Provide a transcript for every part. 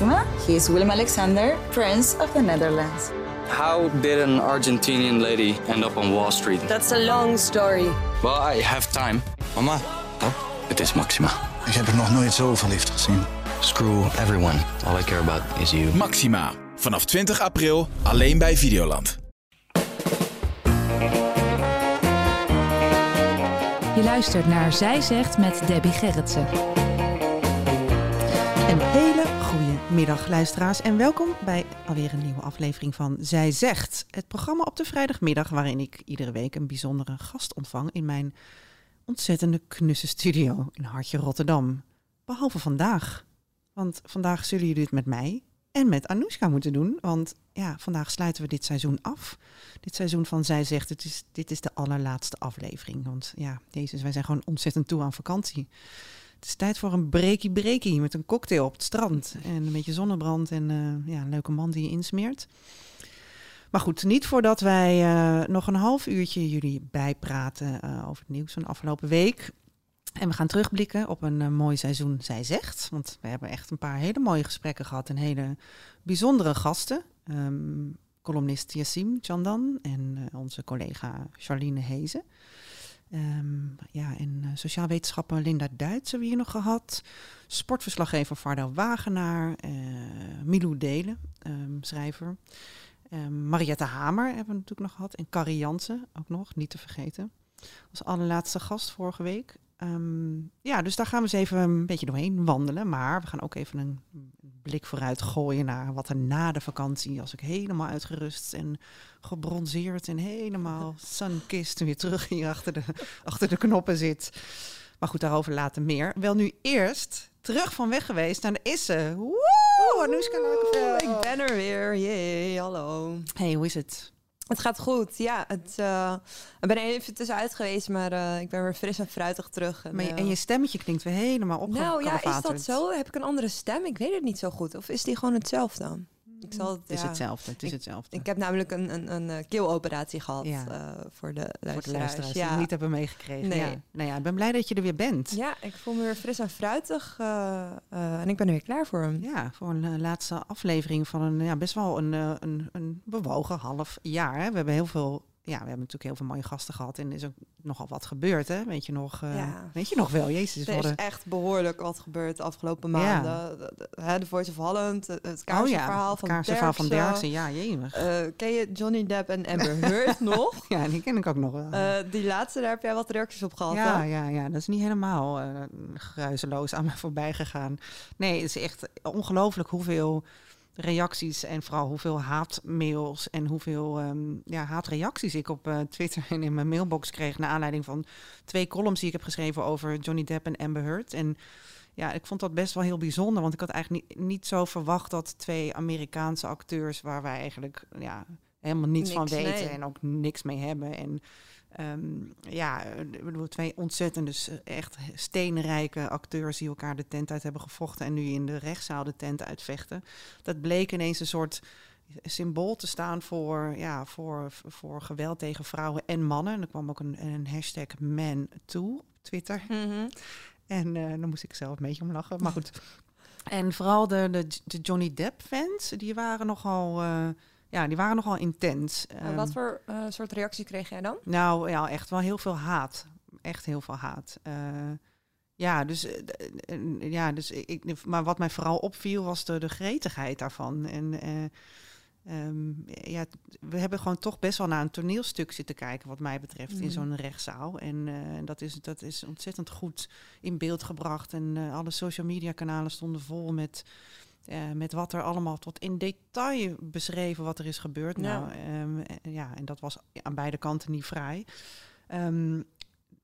Maxima. He is Willem Alexander, Prince of the Netherlands. How did an Argentinian lady end up on Wall Street? That's a long story. Well, I have time. Mama, Oh, het is Maxima. ik heb er nog nooit zo verliefd gezien. Screw everyone. All I care about is you. Maxima. Vanaf 20 april alleen bij Videoland. Je luistert naar Zij Zegt met Debbie Gerritsen. Een hele goede middag, luisteraars. En welkom bij alweer een nieuwe aflevering van Zij Zegt. Het programma op de vrijdagmiddag waarin ik iedere week een bijzondere gast ontvang in mijn ontzettende knusse studio in Hartje Rotterdam. Behalve vandaag. Want vandaag zullen jullie het met mij en met Anoushka moeten doen. Want ja, vandaag sluiten we dit seizoen af. Dit seizoen van Zij Zegt, het is, dit is de allerlaatste aflevering. Want ja, Jezus, wij zijn gewoon ontzettend toe aan vakantie. Het is tijd voor een breakie breakie met een cocktail op het strand. En een beetje zonnebrand en eh, ja, een leuke man die je insmeert. Maar goed, niet voordat wij eh, nog een half uurtje jullie bijpraten eh, over het nieuws van de afgelopen week. En we gaan terugblikken op een mooi seizoen Zij Zegt. Want we hebben echt een paar hele mooie gesprekken gehad en hele bijzondere gasten. Ehm, columnist Yassim Chandan en onze collega Charlene Hezen. Ehm, ja, en uh, sociaal wetenschapper Linda Duits hebben we hier nog gehad. Sportverslaggever Varda Wagenaar. Uh, Milou Delen, um, schrijver. Um, Mariette Hamer hebben we natuurlijk nog gehad. En Carrie Jansen ook nog, niet te vergeten. Als allerlaatste gast vorige week. Um, ja, dus daar gaan we eens even een beetje doorheen wandelen. Maar we gaan ook even een blik vooruit gooien naar wat er na de vakantie, als ik helemaal uitgerust en gebronzeerd en helemaal sunkist weer terug hier achter de, achter de knoppen zit. Maar goed, daarover later meer. Wel nu eerst terug van weg geweest naar de Isse. Woe, Anoushka Lakenveld. Ik ben er weer. Jee, hallo. Hey, hoe is het? Het gaat goed, ja. Het, uh, ik ben er even tussenuit geweest, maar uh, ik ben weer fris en fruitig terug. En, maar je, en je stemmetje klinkt weer helemaal op. Nou ja, is dat zo? Heb ik een andere stem? Ik weet het niet zo goed. Of is die gewoon hetzelfde dan? Ik zal het, het is ja, hetzelfde. Het is ik, hetzelfde. Ik heb namelijk een, een, een, een keeloperatie gehad ja. uh, voor de luisteraars. Voor de luisteraars ja. die het niet hebben meegekregen. Nee. Ja. Nou ja, ik ben blij dat je er weer bent. Ja, ik voel me weer fris en fruitig uh, uh, en ik ben er weer klaar voor hem. Ja, voor een laatste aflevering van een ja, best wel een, een, een bewogen half jaar. Hè. We hebben heel veel ja, we hebben natuurlijk heel veel mooie gasten gehad en is ook nogal wat gebeurd, hè? Weet je nog? Uh, ja. Weet je nog wel? Jezus, er is echt behoorlijk wat gebeurd de afgelopen maanden. Ja. De, de, Voice of Holland, het kaarsenverhaal oh, ja, van van Derksen, ja, jemig. Uh, ken je Johnny Depp en Amber Heard nog? Ja, die ken ik ook nog wel. Uh, die laatste, daar heb jij wat reacties op gehad, Ja, hè? ja, ja, dat is niet helemaal uh, gruizeloos aan me voorbij gegaan. Nee, het is echt ongelooflijk hoeveel reacties en vooral hoeveel haatmails en hoeveel um, ja, haatreacties ik op uh, Twitter en in mijn mailbox kreeg naar aanleiding van twee columns die ik heb geschreven over Johnny Depp en Amber Heard. En ja, ik vond dat best wel heel bijzonder, want ik had eigenlijk niet, niet zo verwacht dat twee Amerikaanse acteurs waar wij eigenlijk ja, helemaal niets niks, van weten nee. en ook niks mee hebben en Um, ja, ik bedoel, twee ontzettende, echt steenrijke acteurs die elkaar de tent uit hebben gevochten en nu in de rechtszaal de tent uitvechten. Dat bleek ineens een soort symbool te staan voor, ja, voor, voor geweld tegen vrouwen en mannen. En er kwam ook een, een hashtag man toe op Twitter. Mhm. Mm -hmm. En uh, dan moest ik zelf een beetje om lachen, maar goed. En vooral de, de, de Johnny Depp fans, die waren nogal... Uh, ja, die waren nogal intens. En wat voor uh, soort reactie kreeg jij dan? Nou ja, echt wel heel veel haat. Echt heel veel haat. Uh, ja, dus, uh, ja, dus ik, maar wat mij vooral opviel was de, de gretigheid daarvan. En um, ja, we hebben gewoon toch best wel naar een toneelstuk zitten kijken, wat mij betreft, mm. in zo'n rechtszaal. En dat, is, dat is ontzettend goed in beeld gebracht. En alle social media kanalen stonden vol met uh, met wat er allemaal tot in detail beschreven wat er is gebeurd. Ja. Nou, um, ja, en dat was aan beide kanten niet vrij. Um,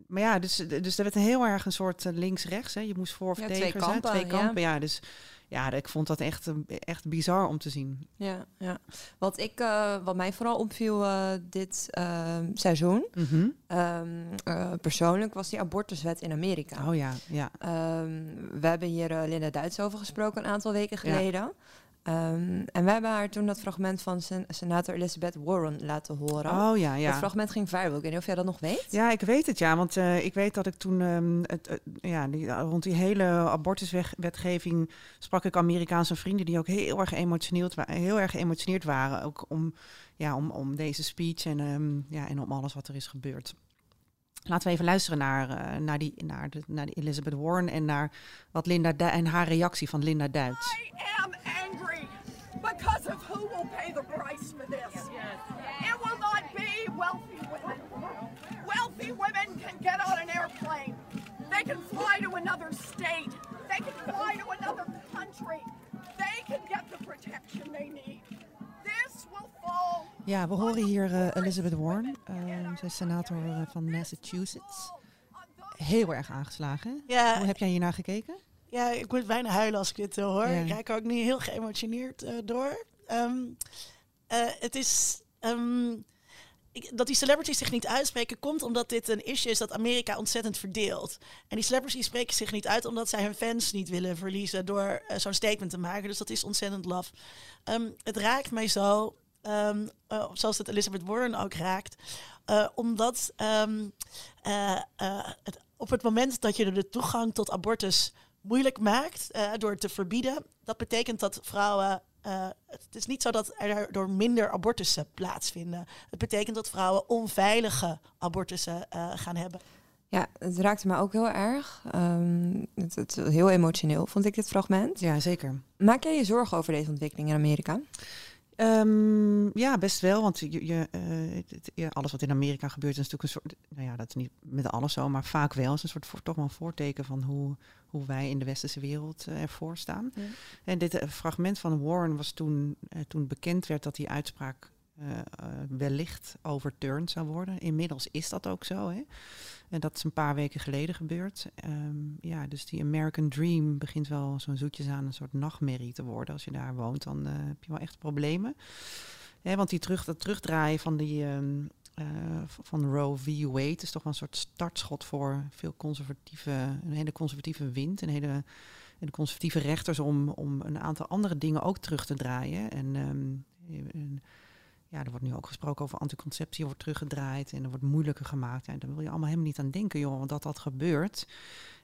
maar ja, dus, dus er werd een heel erg een soort links-rechts. Je moest voor of ja, tegen twee kampen, zijn. Twee kampen, ja. ja. Dus ja, ik vond dat echt, echt bizar om te zien. Ja, ja. Wat, ik, uh, wat mij vooral opviel uh, dit uh, seizoen, mm -hmm. um, persoonlijk, was die abortuswet in Amerika. Oh ja, ja. Um, we hebben hier Linda Duits over gesproken een aantal weken geleden. Ehm, en we hebben haar toen dat fragment van sen senator Elizabeth Warren laten horen. Oh ja, ja. Dat fragment ging viral. Ik weet niet of jij dat nog weet. Ja, ik weet het ja, want uh, ik weet dat ik toen um, het, uh, ja, die, rond die hele abortuswetgeving sprak ik Amerikaanse vrienden die ook heel erg emotioneerd, heel erg geëmotioneerd waren, ook om, ja, om, om deze speech en, um, ja, en om alles wat er is gebeurd. Laten we even luisteren naar, uh, naar, die, naar, de, naar die Elizabeth Warren en naar wat Linda du en haar reactie van Linda Duits. I am angry because of who will pay the price for this. It will not be wealthy women. Wealthy women can get on an airplane. They can fly to another state. They can fly to another country. They can get the protection they need. This will fall Ja, we horen hier uh, Elizabeth Warren. Senator uh, van Massachusetts. Heel erg aangeslagen. Ja. Hoe heb jij hiernaar gekeken? Ja, ik moet bijna huilen als ik dit hoor. Ja. Ik raak ook niet heel geëmotioneerd door. Um, het is... Um, ik, dat die celebrities zich niet uitspreken komt omdat dit een issue is dat Amerika ontzettend verdeelt. En die celebrities spreken zich niet uit omdat zij hun fans niet willen verliezen door zo'n statement te maken. Dus dat is ontzettend laf. Um, het raakt mij zo Um, uh, zoals het Elizabeth Warren ook raakt. Uh, omdat um, uh, het, op het moment dat je de toegang tot abortus moeilijk maakt door het te verbieden, dat betekent dat vrouwen. het is niet zo dat er door minder abortussen plaatsvinden. Het betekent dat vrouwen onveilige abortussen gaan hebben. Ja, het raakte me ook heel erg. Um, het, het, heel emotioneel vond ik dit fragment. Ja, zeker. Maak jij je zorgen over deze ontwikkeling in Amerika? Um, ja, best wel. Want je, je, uh, het, ja, alles wat in Amerika gebeurt is natuurlijk een soort. Nou ja, dat is niet met alles zo, maar vaak wel. Het is een soort voor, toch wel een voorteken van hoe, hoe wij in de westerse wereld uh, ervoor staan. Ja. En dit uh, fragment van Warren was toen, toen bekend werd dat die uitspraak wellicht overturned zou worden. Inmiddels is dat ook zo. Hè? En dat is een paar weken geleden gebeurd. Um, ja, dus die American Dream begint wel zo'n zoetjes aan een soort nachtmerrie te worden. Als je daar woont, dan uh, heb je wel echt problemen. Want die terug, dat terugdraaien van die um, uh, van Roe v. Wade is toch wel een soort startschot voor veel conservatieve, een hele conservatieve wind, een hele en de conservatieve rechters om, om een aantal andere dingen ook terug te draaien. En, en ja, er wordt nu ook gesproken over anticonceptie, wordt teruggedraaid en er wordt moeilijker gemaakt. En daar wil je allemaal helemaal niet aan denken, joh, want dat dat gebeurt.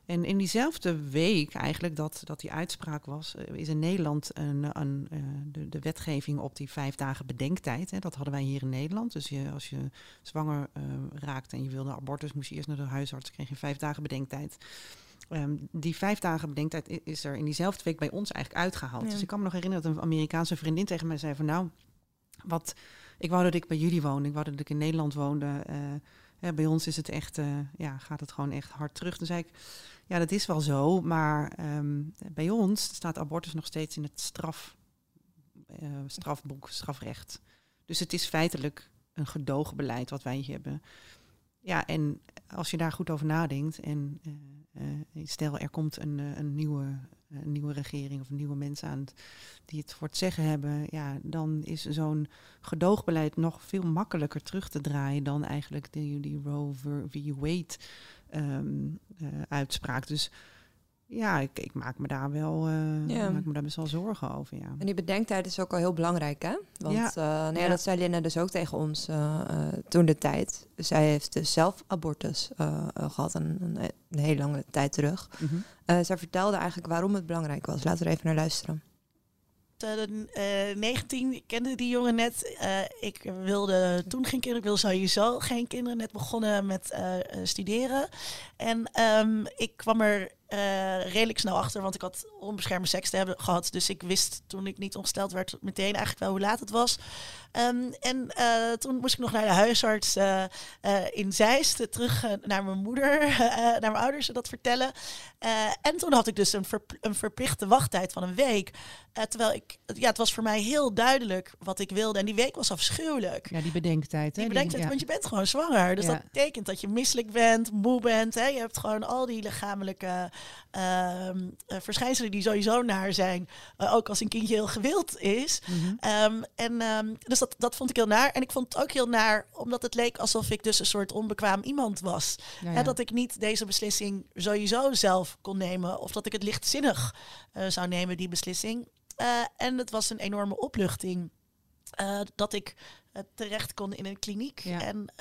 En in diezelfde week eigenlijk dat, dat die uitspraak was, is in Nederland een, een, uh, de, de wetgeving op die vijf dagen bedenktijd. Hè, dat hadden wij hier in Nederland. Dus je, als je zwanger uh, raakt en je wilde abortus, moest je eerst naar de huisarts, kreeg je vijf dagen bedenktijd. Um, die vijf dagen bedenktijd is er in diezelfde week bij ons eigenlijk uitgehaald. Ja. Dus ik kan me nog herinneren dat een Amerikaanse vriendin tegen mij zei van nou, wat, ik wou dat ik bij jullie woonde, ik wou dat ik in Nederland woonde. Ja, bij ons is het echt, uh, ja, gaat het gewoon echt hard terug. Dan zei ik, ja, dat is wel zo, maar um, bij ons staat abortus nog steeds in het straf, uh, strafboek, strafrecht. Dus het is feitelijk een gedogen beleid wat wij hier hebben. Ja, en als je daar goed over nadenkt en stel er komt een, een, nieuwe, een nieuwe regering of nieuwe mensen aan die het voor het zeggen hebben, ja, dan is zo'n gedoogbeleid nog veel makkelijker terug te draaien dan eigenlijk die, die Roe v. Wade um, uh, uitspraak. Dus ja, ik, ik, maak me daar wel uh, ja. maak me daar best wel zorgen over. Ja. En die bedenktijd is ook al heel belangrijk, hè? Want ja. Uh, nou ja, ja. dat zei Linda dus ook tegen ons uh, toen de tijd. Zij heeft dus zelf abortus gehad, een, een, een, hele lange tijd terug. Mm -hmm. zij vertelde eigenlijk waarom het belangrijk was. Laten we er even naar luisteren. 2019 ik kende die jongen net. Uh, ik wilde toen geen kinderen. Ik wilde sowieso geen kinderen. Net begonnen met uh, studeren. En um, ik kwam er uh, redelijk snel achter, want ik had onbeschermde seks te hebben gehad. Dus ik wist toen ik niet ongesteld werd meteen eigenlijk wel hoe laat het was. Um, en uh, toen moest ik nog naar de huisarts uh, in Zeist, terug naar mijn moeder, naar mijn ouders dat vertellen. en toen had ik dus een, verp een verplichte wachttijd van een week. terwijl ik, ja, het was voor mij heel duidelijk wat ik wilde. En die week was afschuwelijk. Ja, die bedenktijd. Hè? Die bedenktijd, die, ja. want je bent gewoon zwanger. Dus ja. dat betekent dat je misselijk bent, moe bent. Hè? Je hebt gewoon al die lichamelijke verschijnselen die sowieso naar zijn. Uh, ook als een kindje heel gewild is. Mm -hmm. um, en um, dus dat, dat vond ik heel naar. En ik vond het ook heel naar, omdat het leek alsof ik dus een soort onbekwaam iemand was. Ja, ja. Hè, dat ik niet deze beslissing sowieso zelf kon nemen. Of dat ik het lichtzinnig zou nemen, die beslissing. en het was een enorme opluchting dat ik terecht kon in een kliniek. En,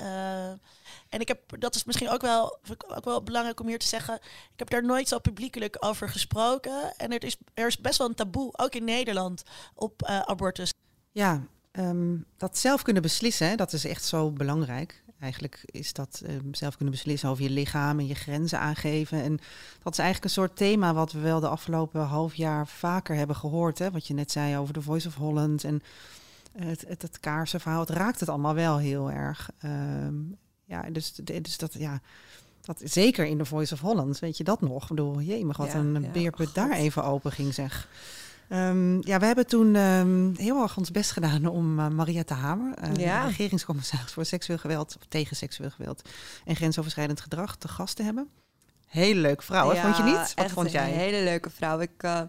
en ik heb, dat is misschien ook wel, ook wel belangrijk om hier te zeggen, ik heb daar nooit zo publiekelijk over gesproken. En er is, er is best wel een taboe, ook in Nederland, op abortus. Ja, ehm, dat zelf kunnen beslissen, dat is echt zo belangrijk. Eigenlijk is dat ehm, zelf kunnen beslissen over je lichaam en je grenzen aangeven. En dat is eigenlijk een soort thema wat we wel de afgelopen half jaar vaker hebben gehoord. Hè? Wat je net zei over de Voice of Holland en het, het, het kaarsenverhaal. Het raakt het allemaal wel heel erg. Ehm, ja, dus, dus dat, ja, dat zeker in de Voice of Holland, weet je dat nog? Ik bedoel, jee, maar wat een ja, beerput daar even open ging zeg. Um, ja, we hebben toen um, heel erg ons best gedaan om uh, Mariette Hamer, uh, ja. regeringscommissaris voor seksueel geweld, of tegen seksueel geweld en grensoverschrijdend gedrag, te gast te hebben. Hele leuke vrouw, ja, vond je niet? Wat vond jij? Een hele leuke vrouw. Ik, uh,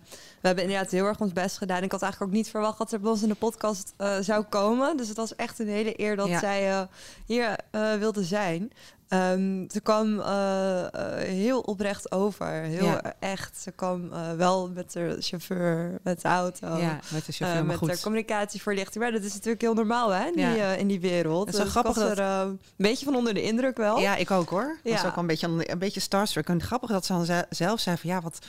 we hebben inderdaad heel erg ons best gedaan. Ik had eigenlijk ook niet verwacht dat ze bij ons in de podcast zou komen. Dus het was echt een hele eer dat ja. zij hier wilde zijn. Um, ze kwam uh, heel oprecht over. Heel ja. echt. Ze kwam uh, wel met de chauffeur, met de auto. Ja, met de chauffeur, Met de communicatieverlichting. Maar dat is natuurlijk heel normaal hè, ja. die, in die wereld. Het is dus grappig dat... er een beetje van onder de indruk wel. Ja, ik ook hoor. Ja. was ook wel een beetje, een beetje starstruck. En grappig dat ze dan zelf zei van ja, wat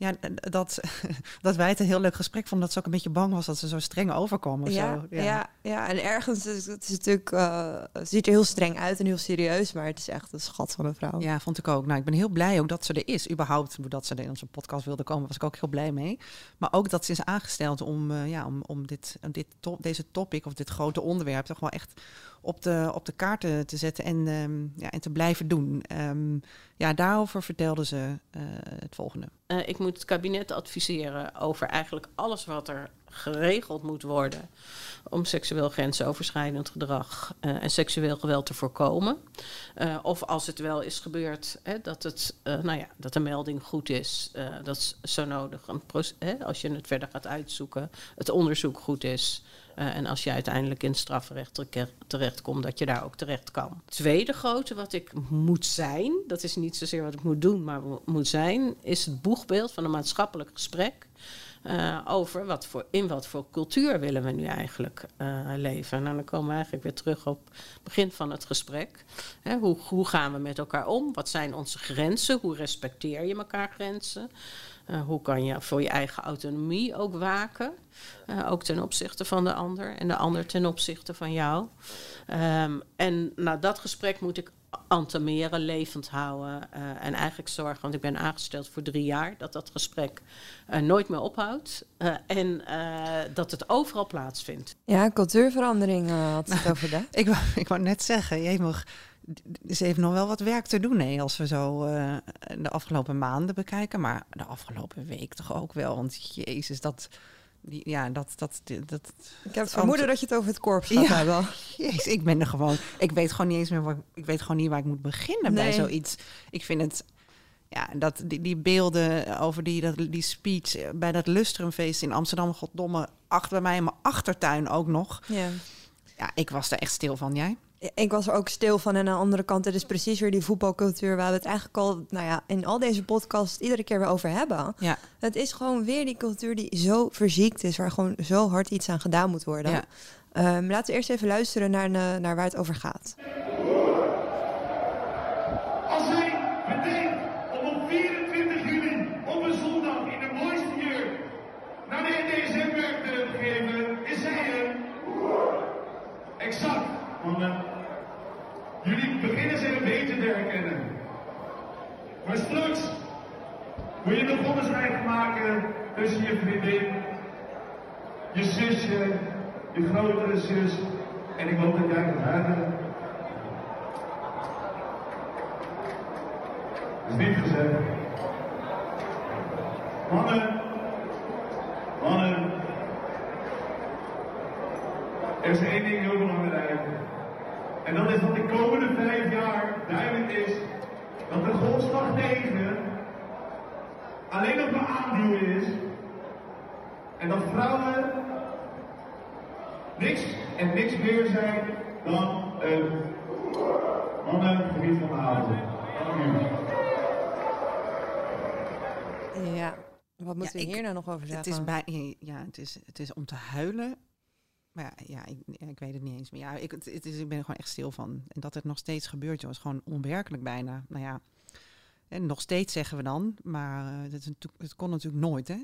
ja, dat, dat wij het een heel leuk gesprek vonden. Dat ze ook een beetje bang was dat ze zo streng overkomen. Ja, zo. Ja. ja. Ja, en ergens is het is natuurlijk, uh, ziet er heel streng uit en heel serieus. Maar het is echt een schat van een vrouw. Ja, vond ik ook. Nou, ik ben heel blij ook dat ze er is. Überhaupt dat ze er in onze podcast wilde komen, was ik ook heel blij mee. Maar ook dat ze is aangesteld om, uh, ja, om, om dit, dit top, deze topic of dit grote onderwerp toch wel echt op de, op de kaarten te zetten en, um, ja, en te blijven doen. Um, ja, daarover vertelde ze uh, het volgende. Uh, ik moet het kabinet adviseren over eigenlijk alles wat er geregeld moet worden om seksueel grensoverschrijdend gedrag uh, en seksueel geweld te voorkomen. Of als het wel is gebeurd, hè, dat, het, nou ja, dat de melding goed is. dat is zo nodig. Een hè, als je het verder gaat uitzoeken, het onderzoek goed is. En als je uiteindelijk in het strafrecht terechtkomt, dat je daar ook terecht kan. Tweede grote wat ik moet zijn, dat is niet zozeer wat ik moet doen, maar moet zijn, is het boegbeeld van een maatschappelijk gesprek. Uh, over wat voor, in wat voor cultuur willen we nu eigenlijk uh, leven. En dan komen we eigenlijk weer terug op het begin van het gesprek. Hè, hoe, hoe gaan we met elkaar om? Wat zijn onze grenzen? Hoe respecteer je elkaar grenzen? Uh, hoe kan je voor je eigen autonomie ook waken? ook ten opzichte van de ander en de ander ten opzichte van jou. Um, en nou, dat gesprek moet ik antameren, levend houden uh, en eigenlijk zorgen, want ik ben aangesteld voor drie jaar, dat dat gesprek uh, nooit meer ophoudt uh, en dat het overal plaatsvindt. Ja, cultuurverandering had het nou, over, dat. ik, wou, ik wou net zeggen, je mag, ze heeft nog wel wat werk te doen, nee, als we zo de afgelopen maanden bekijken, maar de afgelopen week toch ook wel, want jezus, dat die, ja, dat, dat, dat, ik heb het vermoeden dat je het over het korps gaat ja. hebben. Jezus, ik ben er gewoon. Ik weet gewoon niet eens meer waar, ik weet gewoon niet waar ik moet beginnen nee. bij zoiets. Ik vind het. Ja, dat, die, die beelden over die, dat, die speech bij dat Lustrumfeest in Amsterdam, goddomme, achter bij mij in mijn achtertuin ook nog. Ja. Ja, ik was er echt stil van. Jij? Ik was er ook stil van. En aan de andere kant, het is precies weer die voetbalcultuur waar we het eigenlijk al, nou ja, in al deze podcasts iedere keer weer over hebben. Ja. Het is gewoon weer die cultuur die zo verziekt is, waar gewoon zo hard iets aan gedaan moet worden. Ja. Um, laten we eerst even luisteren naar, naar waar het over gaat. Als wij meteen op 24 juli op een zondag in de mooiste jurk naar de NDSM-werk te geven, is zij er. Exact, mannen. Jullie beginnen ze een beetje te herkennen. Maar straks moet je nog onderscheid maken tussen je vriendin, je zusje, je grotere zus en ik hoop dat jij gaat huilen. Dat is niet gezegd. Mannen, mannen, er is één ding heel belangrijk. En dat is dat de komende vijf jaar duidelijk is dat de golfslag tegen alleen nog maar aanduwen is. En dat vrouwen niks en niks meer zijn dan een van. Dank u. Ja. Wat moeten Ja, we ik- hier nou nog over Het zeggen? is, bij, ja, het, is, het is om te huilen. Maar ja, ja ik, ja, ik weet het niet eens meer. Ja, ik, het, het is, ik ben er gewoon echt stil van. En dat het nog steeds gebeurt, joh, is gewoon onwerkelijk bijna. Nou ja, en nog steeds zeggen we dan. Maar eh, het, natuurlijk- het kon natuurlijk nooit, hè?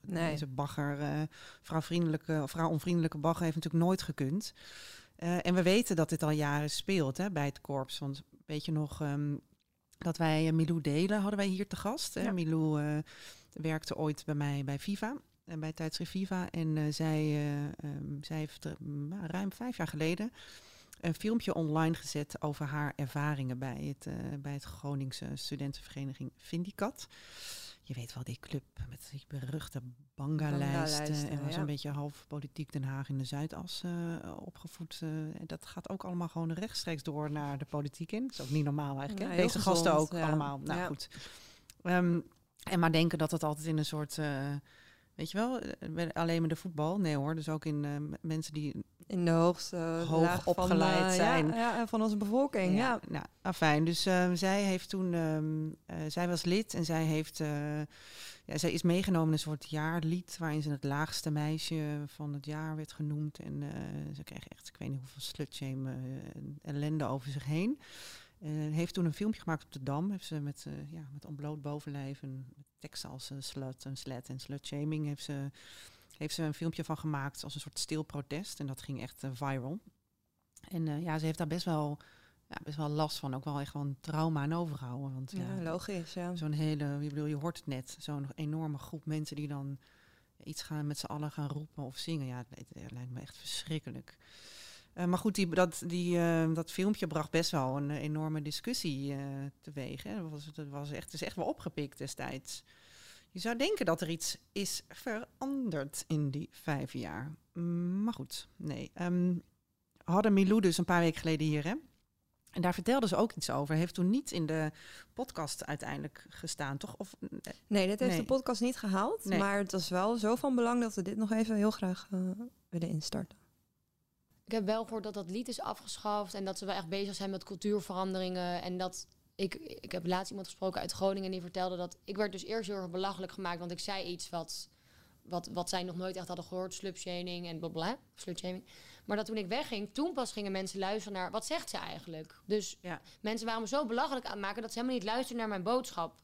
Nee. Deze bagger, eh vrouwvriendelijke, of vrouwonvriendelijke bagger heeft natuurlijk nooit gekund. Eh, en we weten dat dit al jaren speelt hè, bij het korps. Want weet je nog ehm, dat wij eh, Milou Delen hadden wij hier te gast. Hè? Ja. Milou eh, werkte ooit bij mij bij Viva, en bij tijdschrift Viva. En eh, zij, eh, ehm, zij heeft eh, ruim vijf jaar geleden een filmpje online gezet over haar ervaringen bij het, eh, bij het Groningse studentenvereniging Vindicat. Je weet wel, die club met die beruchte banga-lijsten. En was ja. een beetje half politiek Den Haag in de Zuidas eh, opgevoed. eh, dat gaat ook allemaal gewoon rechtstreeks door naar de politiek in. Dat is ook niet normaal eigenlijk. Ja, heel Deze gasten ook ja. allemaal. Nou goed. Ehm, en maar denken dat het altijd in een soort... weet je wel, eh, alleen maar de voetbal. Nee hoor, dus ook in eh, mensen die In de hoogste Hoog laag van, opgeleid eh, zijn. Ja, ja, van onze bevolking, ja. Nou, afijn. Dus ehm, zij heeft toen, ehm, eh, zij was lid en zij heeft, ja, zij is meegenomen in een soort jaarlied waarin ze het laagste meisje van het jaar werd genoemd. En ze kreeg echt, ik weet niet hoeveel slutshame ellende over zich heen. Eh, heeft toen een filmpje gemaakt op de Dam. Heeft ze met, eh, ja, met ontbloot bovenlijf en teksten als eh, slut en slet en slutshaming heeft ze, heeft ze een filmpje van gemaakt als een soort stil protest. En dat ging echt viral. En ja, ze heeft daar best wel, ja, best wel last van. Ook wel echt wel een trauma aan overgehouden. Want ja, Ja, logisch, ja. zo'n hele, ik bedoel, je hoort het net, zo'n enorme groep mensen die dan iets gaan met z'n allen gaan roepen of zingen. Ja, het, het lijkt me echt verschrikkelijk. Eh, maar goed, die, dat, die, eh, dat filmpje bracht best wel een enorme discussie eh, teweeg. Hè. Dat, was, dat was echt, het is echt wel opgepikt destijds. Je zou denken dat er iets is veranderd in die vijf jaar. Maar goed, nee. Ehm hadden Milou dus een paar weken geleden hier, hè? En daar vertelde ze ook iets over. Heeft toen niet in de podcast uiteindelijk gestaan, toch? Of, Nee, dit heeft Nee. de podcast niet gehaald. Nee. Maar het was wel zo van belang dat we dit nog even heel graag willen instarten. Ik heb wel gehoord dat dat lied is afgeschaft en dat ze wel echt bezig zijn met cultuurveranderingen. En dat ik, ik heb laatst iemand gesproken uit Groningen en die vertelde dat ik werd dus eerst heel erg belachelijk gemaakt, want ik zei iets wat, wat, wat zij nog nooit echt hadden gehoord, slutshaming en blablabla, slutshaming. Maar dat toen ik wegging, toen pas gingen mensen luisteren naar wat zegt ze eigenlijk. Dus mensen waren me zo belachelijk aan het maken dat ze helemaal niet luisterden naar mijn boodschap.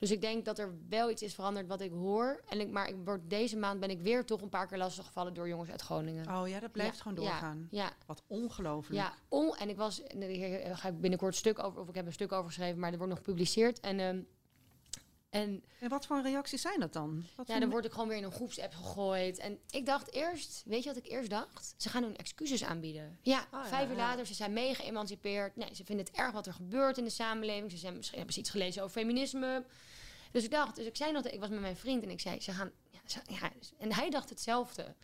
Dus ik denk dat er wel iets is veranderd wat ik hoor. En ik, maar ik word, deze maand ben ik weer toch een paar keer lastiggevallen door jongens uit Groningen. Oh ja, dat blijft Ja, gewoon ja, doorgaan. Ja. Wat ongelooflijk. Ja, on, en ik was, daar ga ik binnenkort een stuk over, of ik heb een stuk over geschreven, maar er wordt nog gepubliceerd. En, ehm, en, En wat voor reacties zijn dat dan? Wat ja, dan word ik gewoon weer in een groepsapp gegooid. En ik dacht eerst, weet je wat ik eerst dacht? Ze gaan hun excuses aanbieden. Ja, Ah, vijf ja, uur ja. later, ze zijn mega emancipeerd. Nee, ze vinden het erg wat er gebeurt in de samenleving. Ze zijn, misschien hebben ze iets gelezen over feminisme. Dus ik dacht, dus ik zei nog, ik was met mijn vriend en ik zei, ze gaan, ja, ze- ja, en hij dacht hetzelfde.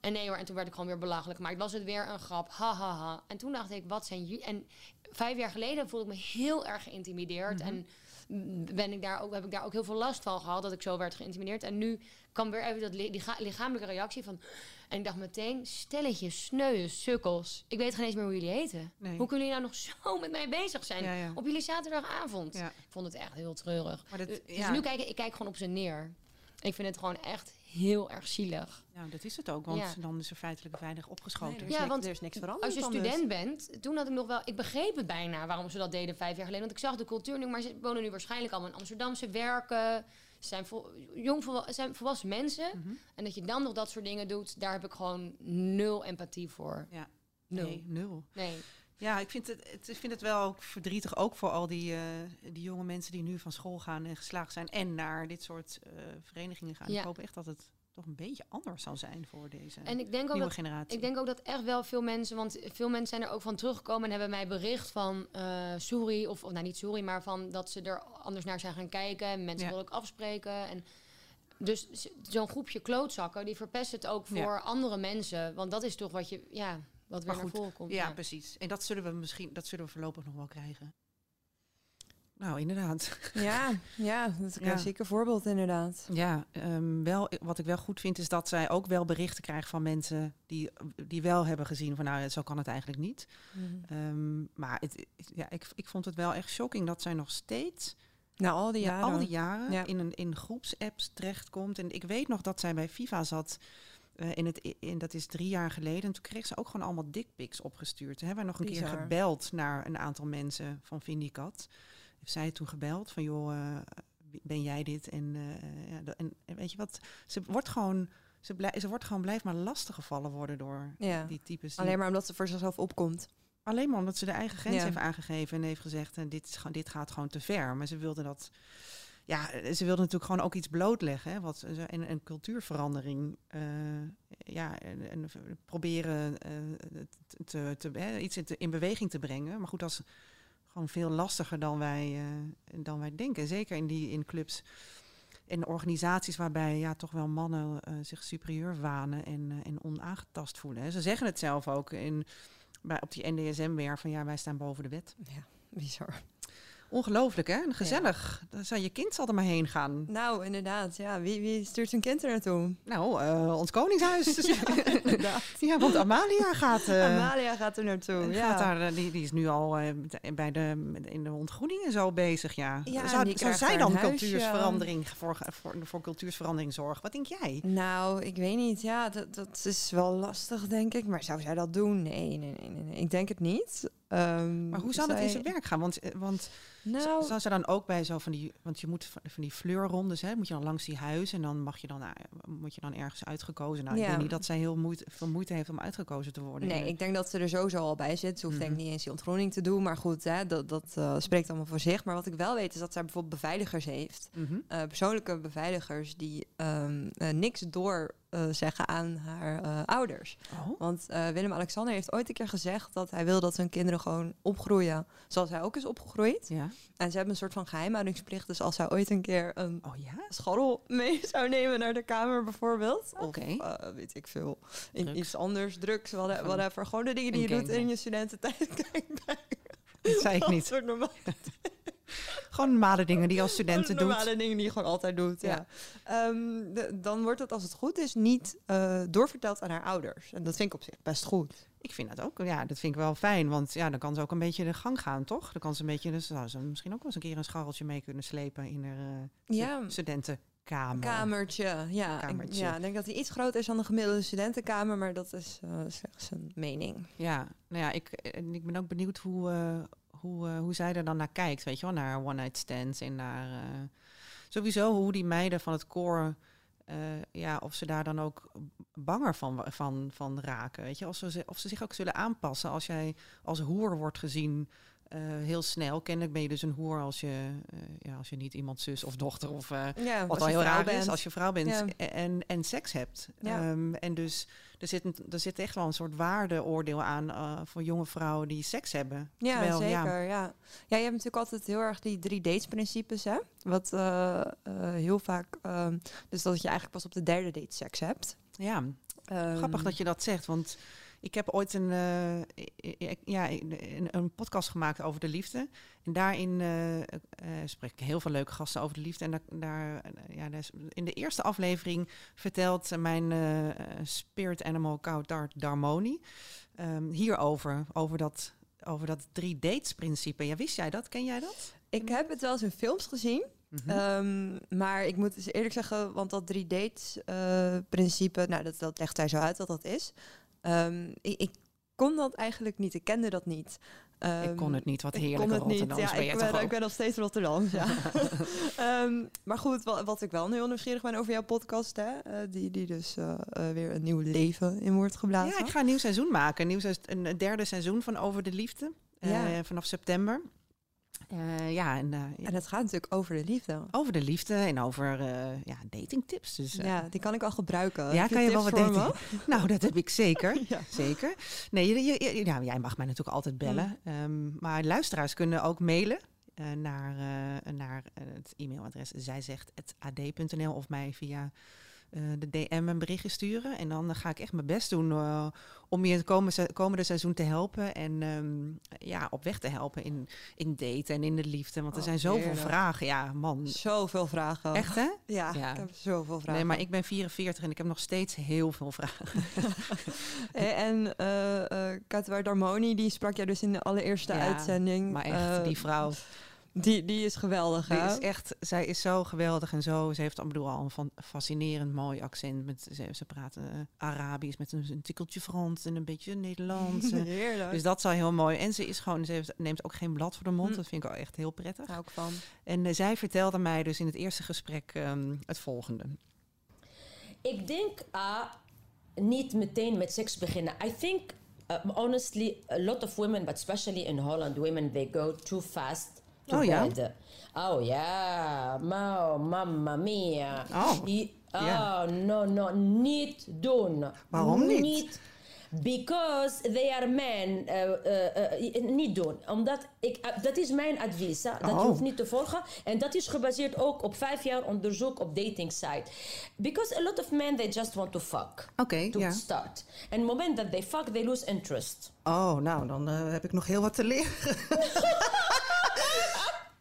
En nee hoor, en toen werd ik gewoon weer belachelijk. Maar was het weer een grap, ha ha ha. En toen dacht ik, wat zijn jullie... En vijf jaar geleden voelde ik me heel erg geïntimideerd. En ben ik daar ook, heb ik daar ook heel veel last van gehad, dat ik zo werd geïntimideerd. En nu kwam weer even dat li- licha- lichamelijke reactie van... En ik dacht meteen, stelletje sneuwe sukkels. Ik weet geen eens meer hoe jullie heten. Nee. Hoe kunnen jullie nou nog zo met mij bezig zijn? Ja, ja. Op jullie zaterdagavond. Ja. Ik vond het echt heel treurig. Maar dat- dus nu kijk ik, ik kijk gewoon op ze neer. Ik vind het gewoon echt heel erg zielig. Ja, dat is het ook, want Ja. dan is er feitelijk weinig opgeschoten. ja, want er is niks veranderd Als je dus. student bent, toen had ik nog wel... Ik begreep het bijna waarom ze dat deden vijf jaar geleden. Want ik zag de cultuur nu, maar ze wonen nu waarschijnlijk allemaal in Amsterdam. Ze werken, ze zijn, vol, jong ze zijn volwassen mensen. Mhm. En dat je dan nog dat soort dingen doet, daar heb ik gewoon nul empathie voor. Ja. Nul. Nee, nul. Nee. Ja, ik vind het, het, ik vind het wel ook verdrietig, ook voor al die, eh, die jonge mensen die nu van school gaan en geslaagd zijn en naar dit soort eh, verenigingen gaan. Ja. Ik hoop echt dat het toch een beetje anders zal zijn voor deze En ik denk, ook nieuwe dat, generatie. ik denk ook dat echt wel veel mensen, want veel mensen zijn er ook van teruggekomen en hebben mij bericht van eh sorry, of, of nou niet sorry, maar van dat ze er anders naar zijn gaan kijken. En mensen Ja. willen ook afspreken. En dus zo'n groepje klootzakken, die verpest het ook voor Ja. andere mensen. Want dat is toch wat je, ja, wat weer Maar naar goed, voren komt. ja, precies. En dat zullen we misschien, dat zullen we voorlopig nog wel krijgen. Nou, inderdaad. Ja, ja, dat is een Ja. klassieke voorbeeld inderdaad. Ja, ehm, wel, wat ik wel goed vind is dat zij ook wel berichten krijgt van mensen die, die wel hebben gezien van nou, zo kan het eigenlijk niet. Mhm. Ehm, maar het, ja, ik, ik vond het wel echt shocking dat zij nog steeds Nou, al die jaren. al die jaren Ja. in, een, in groepsapps terechtkomt. En ik weet nog dat zij bij FIFA zat. Eh, in het, in, dat is drie jaar geleden. En toen kreeg ze ook gewoon allemaal dickpics opgestuurd. Toen hebben we nog een keer gebeld naar een aantal mensen van Vindicat. Heeft zij toen gebeld van joh, eh, ben jij dit? En, eh, ja, en, weet je wat, ze wordt gewoon, ze, blij, ze wordt gewoon blijft maar lastiggevallen worden door Ja. die types. die- Alleen maar omdat ze voor zichzelf opkomt. Alleen maar omdat ze de eigen grens Ja. heeft aangegeven en heeft gezegd: en dit, is, gewoon- dit gaat gewoon te ver. Maar ze wilde dat. Ja, eh, ze wilde natuurlijk gewoon ook iets blootleggen. Hè, wat, ze- en een cultuurverandering. eh, ja, en, en proberen eh, te, te, hè, iets in, in beweging te brengen. Maar goed, dat is gewoon veel lastiger dan wij, eh, dan wij denken. Zeker in die in clubs en organisaties waarbij ja, toch wel mannen eh, zich superieur wanen en, eh, en onaangetast voelen. Hè. Ze zeggen het zelf ook in, bij, op die NDSM-weer van ja, wij staan boven de wet. Ja, bizar. Ongelooflijk hè? En gezellig. Dan zou je kind zal er maar heen gaan. Nou, inderdaad. Ja, wie, wie stuurt zijn kind er naartoe? Nou, eh, ons koningshuis. Dus ja, ja, want Amalia gaat... eh, Amalia gaat er naartoe. Ja. Gaat daar, eh, die, die is nu al bij de, in de ontgroening en zo bezig, ja. Ja, zou zou zij dan cultuursverandering voor, voor, voor cultuursverandering zorgen? Wat denk jij? Nou, ik weet niet. Ja, dat, dat is wel lastig, denk ik. Maar zou zij dat doen? Nee, nee. nee, nee. Ik denk het niet. Ehm, Maar hoe zou dat in zij- zijn werk gaan? Want, eh, want Nou- zou ze dan ook bij zo van die... Want je moet van, van die fleurrondes, hè, moet je dan langs die huizen... en dan mag je dan, eh, moet je dan ergens uitgekozen. Nou, ik Ja. denk niet dat zij heel moeite, veel moeite heeft om uitgekozen te worden. Nee, ik denk dat ze er sowieso al bij zit. Ze hoeft denk ik Mhm. niet eens die ontgroening te doen. Maar goed, hè, dat, dat eh, spreekt allemaal voor zich. Maar wat ik wel weet is dat zij bijvoorbeeld beveiligers heeft. Mhm. Eh, persoonlijke beveiligers die ehm, eh, niks door eh, zeggen aan haar eh, ouders. Oh. Want eh, Willem-Alexander heeft ooit een keer gezegd dat hij wil dat zijn kinderen gewoon opgroeien zoals hij ook is opgegroeid. Ja. En ze hebben een soort van geheimhoudingsplicht. Dus als zij ooit een keer een oh, ja? scharrel mee zou nemen naar de kamer bijvoorbeeld. Oké. Of weet ik veel. In Drugs. iets anders, drugs, whatever. Gewoon de dingen die je doet in je studententijd. Kijk, Dat zei ik dat niet. soort normaal Gewoon normale dingen die je als studenten doet. normale dingen die je gewoon altijd doet. Ja. Ja. Ehm, de- dan wordt het, als het goed is, niet eh, doorverteld aan haar ouders. En dat vind ik op zich best goed. Ik vind dat ook, ja, dat vind ik wel fijn. Want ja, dan kan ze ook een beetje de gang gaan, toch? Dan kan ze een beetje, dus zou ze misschien ook wel eens een keer een scharreltje mee kunnen slepen in haar eh, Ja. stu- studentenkamer. Kamertje, ja. Ik, Kamertje. ja, ik denk dat hij iets groter is dan de gemiddelde studentenkamer, maar dat is eh, slechts een mening. Ja, nou ja, ik, en ik ben ook benieuwd hoe, hoe, eh, hoe zij er dan naar kijkt, weet je wel, naar one-night stands en naar eh, sowieso hoe die meiden van het koor, eh, ja, of ze daar dan ook banger van, van, van raken, weet je, of ze, of ze zich ook zullen aanpassen als jij als hoer wordt gezien. Eh, heel snel. Kennelijk ben je dus een hoer als je, eh, ja, als je niet iemand zus of dochter of eh, Ja, wat al heel raar bent. is als je vrouw bent Ja. en, en seks hebt. Ja. Ehm, en dus er zit, een, er zit echt wel een soort waardeoordeel aan voor jonge vrouwen die seks hebben. Ja, Terwijl, zeker. ja, Ja. Ja. je hebt natuurlijk altijd heel erg die drie dates principes, hè? Wat heel vaak, ehm, dus dat je eigenlijk pas op de derde date seks hebt. Ja, Ehm, grappig dat je dat zegt, want ik heb ooit een, eh, ja, een, een podcast gemaakt over de liefde. En daarin eh, eh, spreek ik heel veel leuke gasten over de liefde. En daar, daar, ja, in de eerste aflevering vertelt mijn spirit animal Kautar Darmoni ehm, hierover, over dat, over dat drie dates principe. Ja, wist jij dat? Ken jij dat? Ik heb het wel eens in films gezien. Mhm. Ehm, maar ik moet dus eerlijk zeggen, want dat drie dates principe, nou dat, dat legt hij zo uit wat dat is. Ehm, ik, ik kon dat eigenlijk niet, ik kende dat niet. Ehm, Ik kon het niet, wat niet. Rotterdams Ja, ben ik, ben, ik ben nog steeds Rotterdam. Ja. Ehm, maar goed, wat, wat ik wel heel nieuwsgierig ben over jouw podcast, hè, eh, die, die dus eh, eh, weer een nieuw leven in wordt geblazen. Ja, ik ga een nieuw seizoen maken. Een, nieuw seizoen, een derde seizoen van Over de Liefde. Ja. vanaf september. Eh, ja, en, eh, En het gaat natuurlijk over de liefde. over de liefde en over eh ja, datingtips. Dus, ja, die kan ik al gebruiken. ja, kan je wel wat daten? Nou, dat heb ik zeker. Ja. Zeker. Nee, je, ja, jij mag mij natuurlijk altijd bellen. Mm. Ehm, maar luisteraars kunnen ook mailen naar, naar het e-mailadres zijzegt.ad.nl of mij via de DM een berichtje sturen. En dan ga ik echt mijn best doen eh, om je het komende, komende seizoen te helpen. En ehm, ja, op weg te helpen in, in daten en in de liefde. Want er Oh, zijn zoveel heerlijk. vragen. Ja, man. Zoveel vragen. Echt hè? Ja, Ja. ik heb zoveel vragen. Nee, maar ik ben 44 en ik heb nog steeds heel veel vragen. Eh, En eh eh Katwa Darmoni, die sprak jij dus in de allereerste Ja, uitzending. Maar echt, Eh, die vrouw. Die, die is geweldig, Die hè? is echt, zij is zo geweldig en zo. Ze heeft ik bedoel, al een van, fascinerend mooi accent. Met, ze, ze praten eh, Arabisch met een, een tikkeltje Frans en een beetje Nederlands. eh. Heerlijk. Dus dat is al heel mooi. En ze is gewoon, ze heeft, neemt ook geen blad voor de mond. Hm. Dat vind ik ook echt heel prettig. Hou ik van. En eh, zij vertelde mij dus in het eerste gesprek ehm, het volgende. Ik denk ah, niet meteen met seks beginnen. I think, uh, honestly, a lot of women, but especially in Holland, women they go too fast Oh, ja? Oh ja, ma, mamma mia. Oh, I- oh no, no, niet doen. Waarom niet? Because they are men. eh, eh, eh, niet doen. Omdat ik, dat is mijn advies. hè. Dat Oh. hoeft niet te volgen. En dat is gebaseerd ook op vijf jaar onderzoek op dating site. Because a lot of men they just want to fuck. Oké, to start. En het moment dat they fuck, they lose interest. Oh, nou, dan heb ik nog heel wat te leren.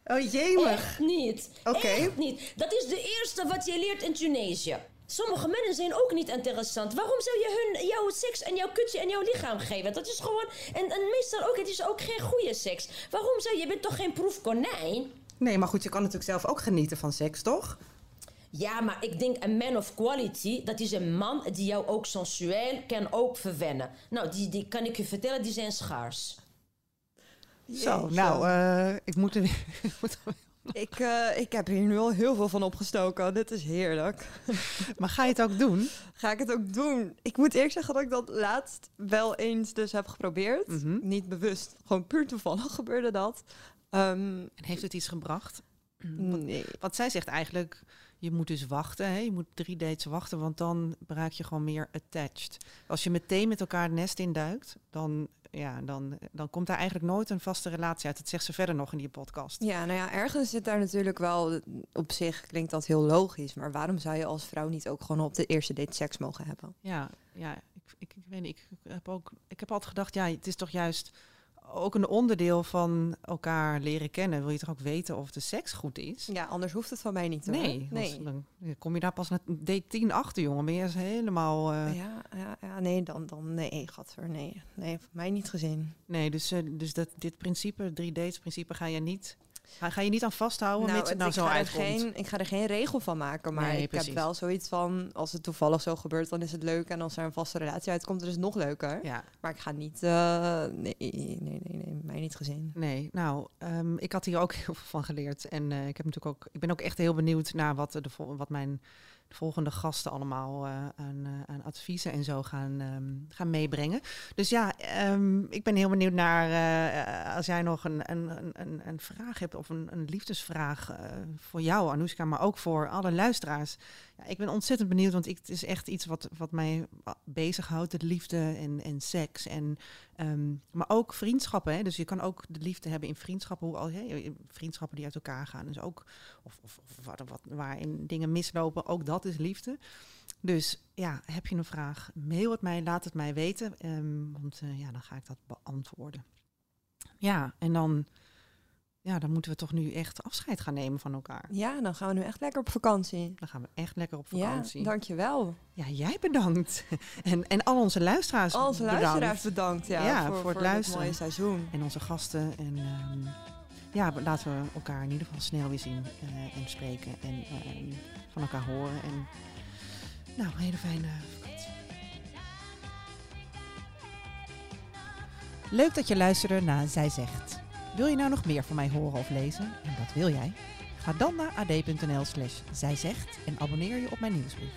oh, jemig. Echt niet. Oké. Echt niet. Dat is de eerste wat je leert in Tunesië. Sommige mannen zijn ook niet interessant. Waarom zou je hun jouw seks en jouw kutje en jouw lichaam geven? Dat is gewoon... En, en meestal ook, het is ook geen goede seks. Waarom zou je... Je bent toch geen proefkonijn? Nee, maar goed, je kan natuurlijk zelf ook genieten van seks, toch? Ja, maar ik denk een man of quality, dat is een man die jou ook sensueel kan ook verwennen. Nou, die, die kan ik je vertellen, die zijn schaars. Zo, nou, eh, ik moet er weer... Ik, eh, ik heb hier nu al heel veel van opgestoken. Dit is heerlijk. Maar ga je het ook doen? Ga ik het ook doen? Ik moet eerlijk zeggen dat ik dat laatst wel eens dus heb geprobeerd. Mhm. Niet bewust. Gewoon puur toevallig gebeurde dat. Ehm, En heeft het iets gebracht? nee. Want zij zegt eigenlijk, je moet dus wachten. Hè? Je moet drie dates wachten, want dan raak je gewoon meer attached. Als je meteen met elkaar het nest induikt, dan, ja, dan, dan komt daar eigenlijk nooit een vaste relatie uit. Dat zegt ze verder nog in die podcast. Ja, nou ja, ergens zit daar natuurlijk wel... Op zich klinkt dat heel logisch. Maar waarom zou je als vrouw niet ook gewoon op de eerste date seks mogen hebben? Ja, ja ik, ik, ik weet niet. Ik heb, ook, ik heb altijd gedacht, ja, het is toch juist ook een onderdeel van elkaar leren kennen. Wil je toch ook weten of de seks goed is? Ja, anders hoeft het van mij niet. hoor. Nee, nee. dan kom je daar pas na date 10 achter, jongen. Ben je helemaal... eh, Ja, ja, ja, nee, dan, dan nee, gadver, nee. Nee, voor mij niet gezien. Nee, dus, eh, dus dat, dit principe, drie dates principe, ga je niet, ga, ga je niet aan vasthouden, mits het nou ik zo ga er uitkomt. geen, ik ga er geen regel van maken, maar Nee, ik precies. heb wel zoiets van, als het toevallig zo gebeurt, dan is het leuk. En als er een vaste relatie uitkomt, dan is het nog leuker. Ja. Maar ik ga niet, eh, nee, nee, nee, nee, mij niet gezien. Nee, nou, ehm, ik had hier ook heel veel van geleerd. En eh, ik, heb natuurlijk ook, ik ben ook echt heel benieuwd naar wat, de, vol- wat mijn de volgende gasten allemaal eh, aan, adviezen en zo gaan, ehm, gaan meebrengen. Dus ja, ehm, ik ben heel benieuwd naar eh, als jij nog een, een, een- een, vraag hebt of een, een liefdesvraag voor jou, Anoushka, maar ook voor alle luisteraars. Ja, ik ben ontzettend benieuwd, want ik, het is echt iets wat, wat mij bezighoudt, het liefde en, en seks. En, ehm, maar ook vriendschappen. Hè? Dus je kan ook de liefde hebben in vriendschappen, hoe al, hè, vriendschappen die uit elkaar gaan. Dus ook, of, of, of wat, waarin dingen mislopen, ook dat is liefde. Dus ja, heb je een vraag, mail het mij, laat het mij weten. ehm, want eh, ja, dan ga ik dat beantwoorden. Ja, en dan, ja, dan moeten we toch nu echt afscheid gaan nemen van elkaar. Ja, dan gaan we nu echt lekker op vakantie. Dan gaan we echt lekker op vakantie. Ja, dankjewel. Ja, jij bedankt. En, en al onze luisteraars Al onze bedankt. luisteraars bedankt, ja, voor- voor, voor het luisteren. mooie seizoen. En onze gasten. En ehm, ja, laten we elkaar in ieder geval snel weer zien eh, en spreken. En ehm, van elkaar horen. En nou, een hele fijne vakantie. Leuk dat je luisterde naar Zij Zegt. Wil je nou nog meer van mij horen of lezen? En dat wil jij? Ga dan naar ad.nl slash zijzegt en abonneer je op mijn nieuwsbrief.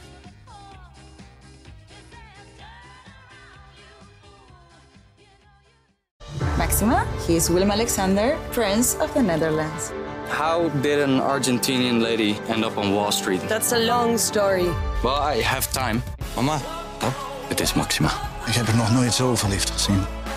Maxima, he is Willem Alexander, Prince of the Netherlands. How did an Argentinian lady end up on Wall Street? That's a long story. Well, I have time. Mama, het is Maxima. Ik heb er nog nooit zo verliefd gezien.